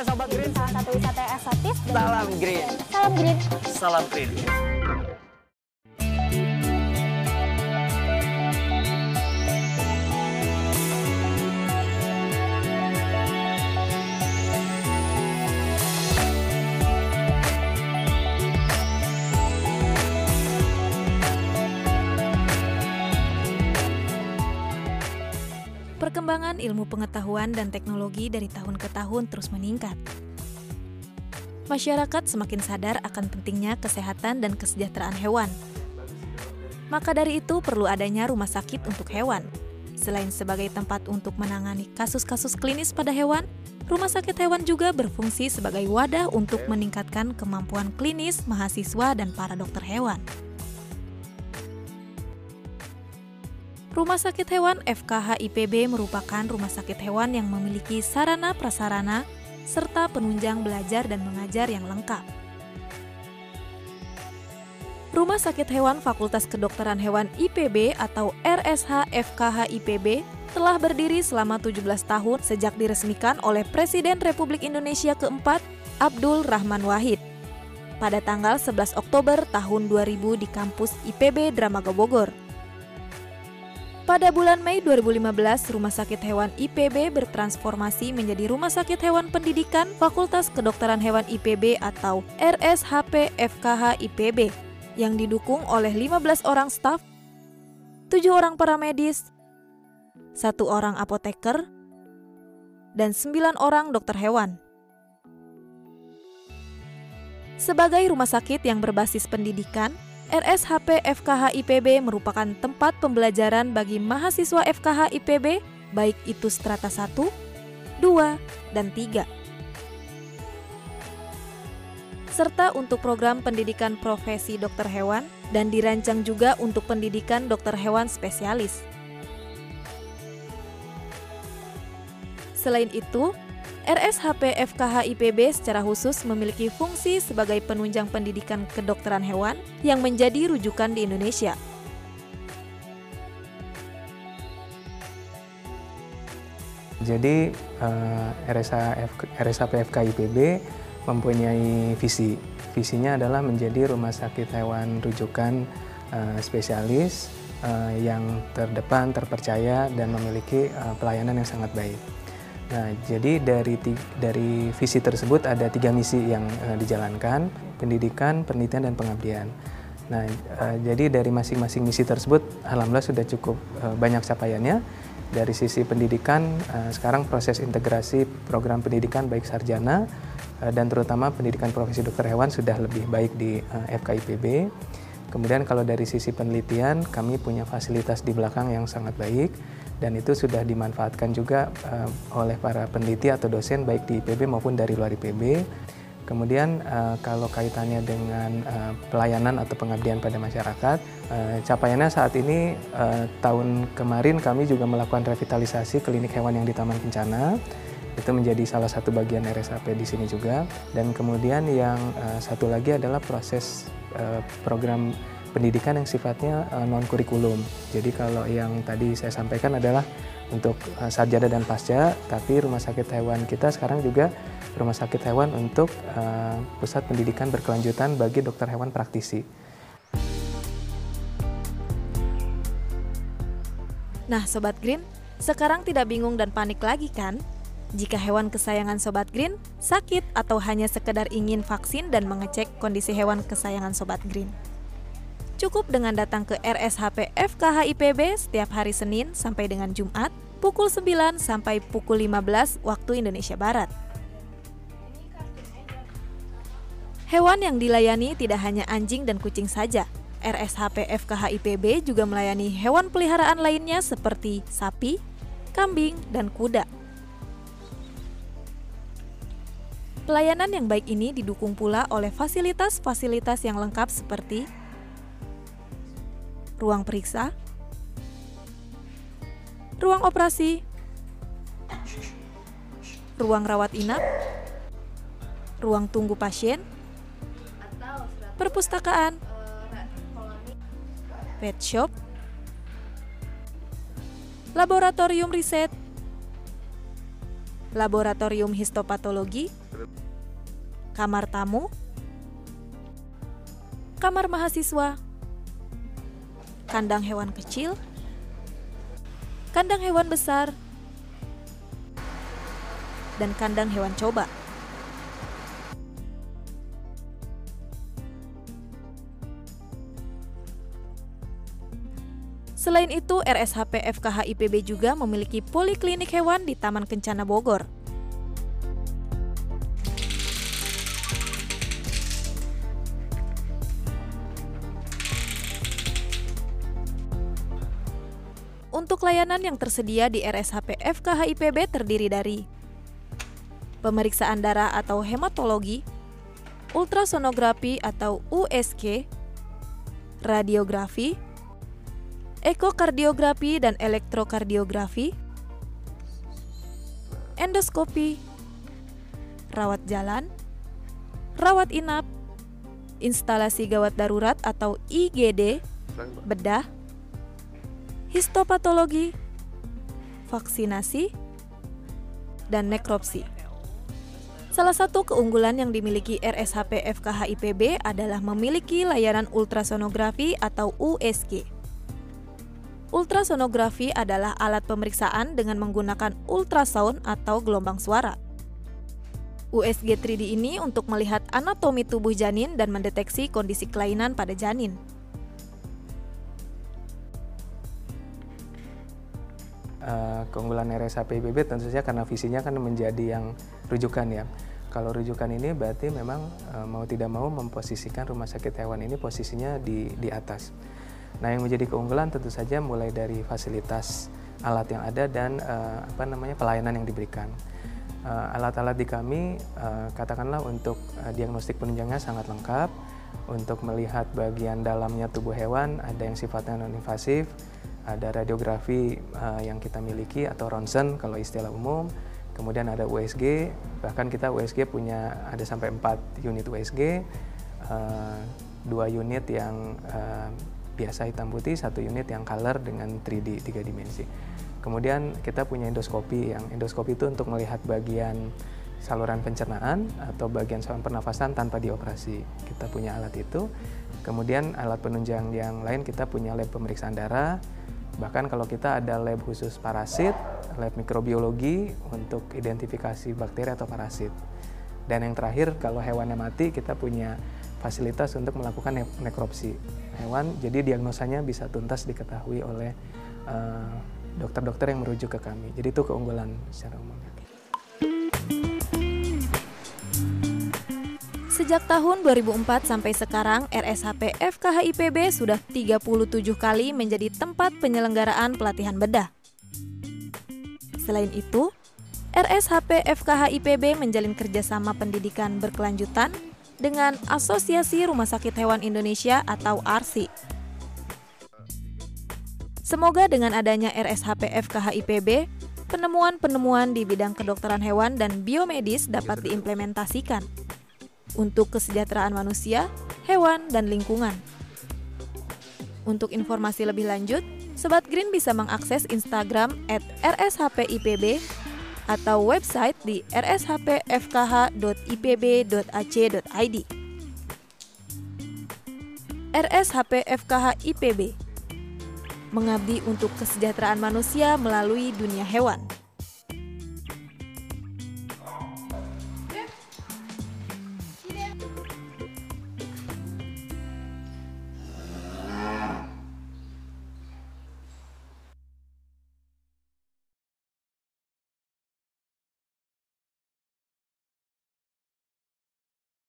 Sobat Green. Salah satu wisata eksotis. dan- Salam Green. Salam green. Salam Green. Ilmu pengetahuan dan teknologi dari tahun ke tahun terus meningkat. Masyarakat semakin sadar akan pentingnya kesehatan dan kesejahteraan hewan. Maka dari itu perlu adanya rumah sakit untuk hewan. Selain sebagai tempat untuk menangani kasus-kasus klinis pada hewan, rumah sakit hewan juga berfungsi sebagai wadah untuk meningkatkan kemampuan klinis mahasiswa dan para dokter hewan. Rumah Sakit Hewan FKH IPB merupakan rumah sakit hewan yang memiliki sarana prasarana serta penunjang belajar dan mengajar yang lengkap. Rumah Sakit Hewan Fakultas Kedokteran Hewan IPB atau RSH FKH IPB telah berdiri selama 17 tahun sejak diresmikan oleh Presiden Republik Indonesia keempat Abdul Rahman Wahid pada tanggal 11 Oktober tahun 2000 di kampus IPB Dramaga Bogor. Pada bulan Mei 2015, Rumah Sakit Hewan IPB bertransformasi menjadi Rumah Sakit Hewan Pendidikan Fakultas Kedokteran Hewan IPB atau RSHP FKH IPB yang didukung oleh 15 orang staf, 7 orang paramedis, satu orang apoteker, dan 9 orang dokter hewan. Sebagai rumah sakit yang berbasis pendidikan, RSHP FKH IPB merupakan tempat pembelajaran bagi mahasiswa FKH IPB, baik itu strata 1, 2, dan 3. Serta untuk program pendidikan profesi dokter hewan dan dirancang juga untuk pendidikan dokter hewan spesialis. Selain itu, RSHP FKH IPB secara khusus memiliki fungsi sebagai penunjang pendidikan kedokteran hewan yang menjadi rujukan di Indonesia. Jadi eh, RSA F- RSAP FKIPB mempunyai visi. Visinya adalah menjadi rumah sakit hewan rujukan eh, spesialis eh, yang terdepan, terpercaya dan memiliki pelayanan yang sangat baik. Nah, jadi dari dari visi tersebut ada tiga misi yang eh, dijalankan: pendidikan, penelitian, dan pengabdian. Nah, eh, jadi dari masing-masing misi tersebut, alhamdulillah sudah cukup eh, banyak capaiannya. Dari sisi pendidikan, eh, sekarang proses integrasi program pendidikan baik sarjana eh, dan terutama pendidikan profesi dokter hewan sudah lebih baik di eh, FKIPB. Kemudian kalau dari sisi penelitian, kami punya fasilitas di belakang yang sangat baik dan itu sudah dimanfaatkan juga eh, oleh para peneliti atau dosen baik di IPB maupun dari luar IPB. Kemudian eh, kalau kaitannya dengan eh, pelayanan atau pengabdian pada masyarakat, eh, capaiannya saat ini eh, tahun kemarin kami juga melakukan revitalisasi klinik hewan yang di Taman Kencana. Itu menjadi salah satu bagian RSAP di sini juga. Dan kemudian yang eh, satu lagi adalah proses eh, program pendidikan yang sifatnya non kurikulum. Jadi kalau yang tadi saya sampaikan adalah untuk eh, sarjana dan pasca, tapi rumah sakit hewan kita sekarang juga rumah sakit hewan untuk eh, pusat pendidikan berkelanjutan bagi dokter hewan praktisi. Nah, Sobat Green, sekarang tidak bingung dan panik lagi kan? Jika hewan kesayangan Sobat Green sakit atau hanya sekedar ingin vaksin dan mengecek kondisi hewan kesayangan Sobat Green. Cukup dengan datang ke RSHP FKH IPB setiap hari Senin sampai dengan Jumat pukul 9 sampai pukul 15 waktu Indonesia Barat. Hewan yang dilayani tidak hanya anjing dan kucing saja. RSHP FKH IPB juga melayani hewan peliharaan lainnya seperti sapi, kambing, dan kuda. Pelayanan yang baik ini didukung pula oleh fasilitas-fasilitas yang lengkap seperti ruang periksa, ruang operasi, ruang rawat inap, ruang tunggu pasien, perpustakaan, pet shop, laboratorium riset, laboratorium histopatologi, kamar tamu, kamar mahasiswa, kandang hewan kecil, kandang hewan besar, dan kandang hewan coba. Selain itu, RSHP FKH IPB juga memiliki poliklinik hewan di Taman Kencana Bogor. Untuk layanan yang tersedia di RSHP FKH IPB terdiri dari pemeriksaan darah atau hematologi, ultrasonografi atau USG, radiografi, ekokardiografi dan elektrokardiografi, endoskopi, rawat jalan, rawat inap, instalasi gawat darurat atau IGD, bedah, histopatologi, vaksinasi, dan nekropsi. Salah satu keunggulan yang dimiliki RSHP FKH IPB adalah memiliki layanan ultrasonografi atau USG. Ultrasonografi adalah alat pemeriksaan dengan menggunakan ultrasound atau gelombang suara. USG 3D ini untuk melihat anatomi tubuh janin dan mendeteksi kondisi kelainan pada janin. Uh, keunggulan RSHP IPB tentu saja karena visinya kan menjadi yang rujukan ya. Kalau rujukan ini berarti memang uh, mau tidak mau memposisikan rumah sakit hewan ini posisinya di di atas. Nah, yang menjadi keunggulan tentu saja mulai dari fasilitas alat yang ada dan uh, apa namanya pelayanan yang diberikan. Alat-alat di kami katakanlah untuk diagnostik penunjangnya sangat lengkap. Untuk melihat bagian dalamnya tubuh hewan ada yang sifatnya non invasif, ada radiografi uh, yang kita miliki atau ronsen kalau istilah umum. Kemudian ada USG bahkan kita USG punya ada sampai 4 unit USG uh, dua unit yang uh, biasa hitam putih satu unit yang color dengan 3D tiga dimensi. Kemudian kita punya endoskopi yang endoskopi itu untuk melihat bagian saluran pencernaan atau bagian saluran pernafasan tanpa dioperasi. Kita punya alat itu. Kemudian alat penunjang yang lain kita punya lab pemeriksaan darah Bahkan kalau kita ada lab khusus parasit, lab mikrobiologi untuk identifikasi bakteri atau parasit. Dan yang terakhir kalau hewannya mati kita punya fasilitas untuk melakukan ne nekropsi hewan. Jadi diagnosanya bisa tuntas diketahui oleh eh, dokter-dokter uh, yang merujuk ke kami. Jadi itu keunggulan secara umum. Sejak tahun 2004 sampai sekarang, RSHP FKH IPB sudah 37 kali menjadi tempat penyelenggaraan pelatihan bedah. Selain itu, RSHP FKH IPB menjalin kerjasama pendidikan berkelanjutan dengan Asosiasi Rumah Sakit Hewan Indonesia atau ARSI. Semoga dengan adanya RSHP FKH IPB, penemuan-penemuan di bidang kedokteran hewan dan biomedis dapat diimplementasikan untuk kesejahteraan manusia, hewan, dan lingkungan. Untuk informasi lebih lanjut, Sobat Green bisa mengakses Instagram at rshpipb atau website di rshpfkh.ipb.ac.id. RSHP FKH IPB mengabdi untuk kesejahteraan manusia melalui dunia hewan.